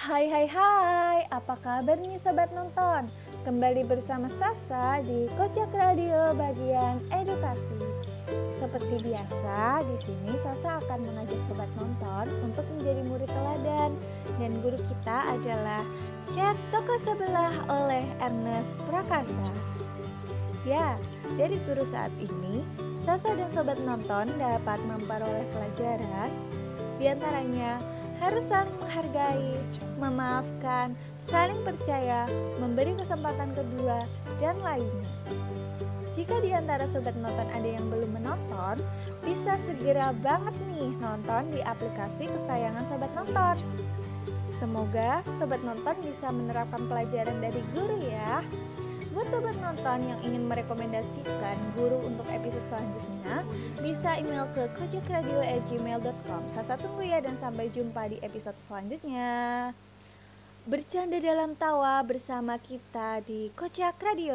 Hai hai hai, apa kabar nih sobat nonton? Kembali bersama Sasa di Kocak Radio bagian edukasi. Seperti biasa, di sini Sasa akan mengajak sobat nonton untuk menjadi murid teladan dan guru kita adalah Chat Toko Sebelah oleh Ernest Prakasa. Ya, dari guru saat ini, Sasa dan sobat nonton dapat memperoleh pelajaran di antaranya harus saling menghargai, memaafkan, saling percaya, memberi kesempatan kedua, dan lainnya. Jika di antara sobat nonton ada yang belum menonton, bisa segera banget nih nonton di aplikasi kesayangan sobat nonton. Semoga sobat nonton bisa menerapkan pelajaran dari guru ya. Sobat nonton yang ingin merekomendasikan guru untuk episode selanjutnya, bisa email ke kojakradio@gmail.com. Saya tunggu ya dan sampai jumpa di episode selanjutnya. Bercanda dalam tawa bersama kita di Kocak Radio.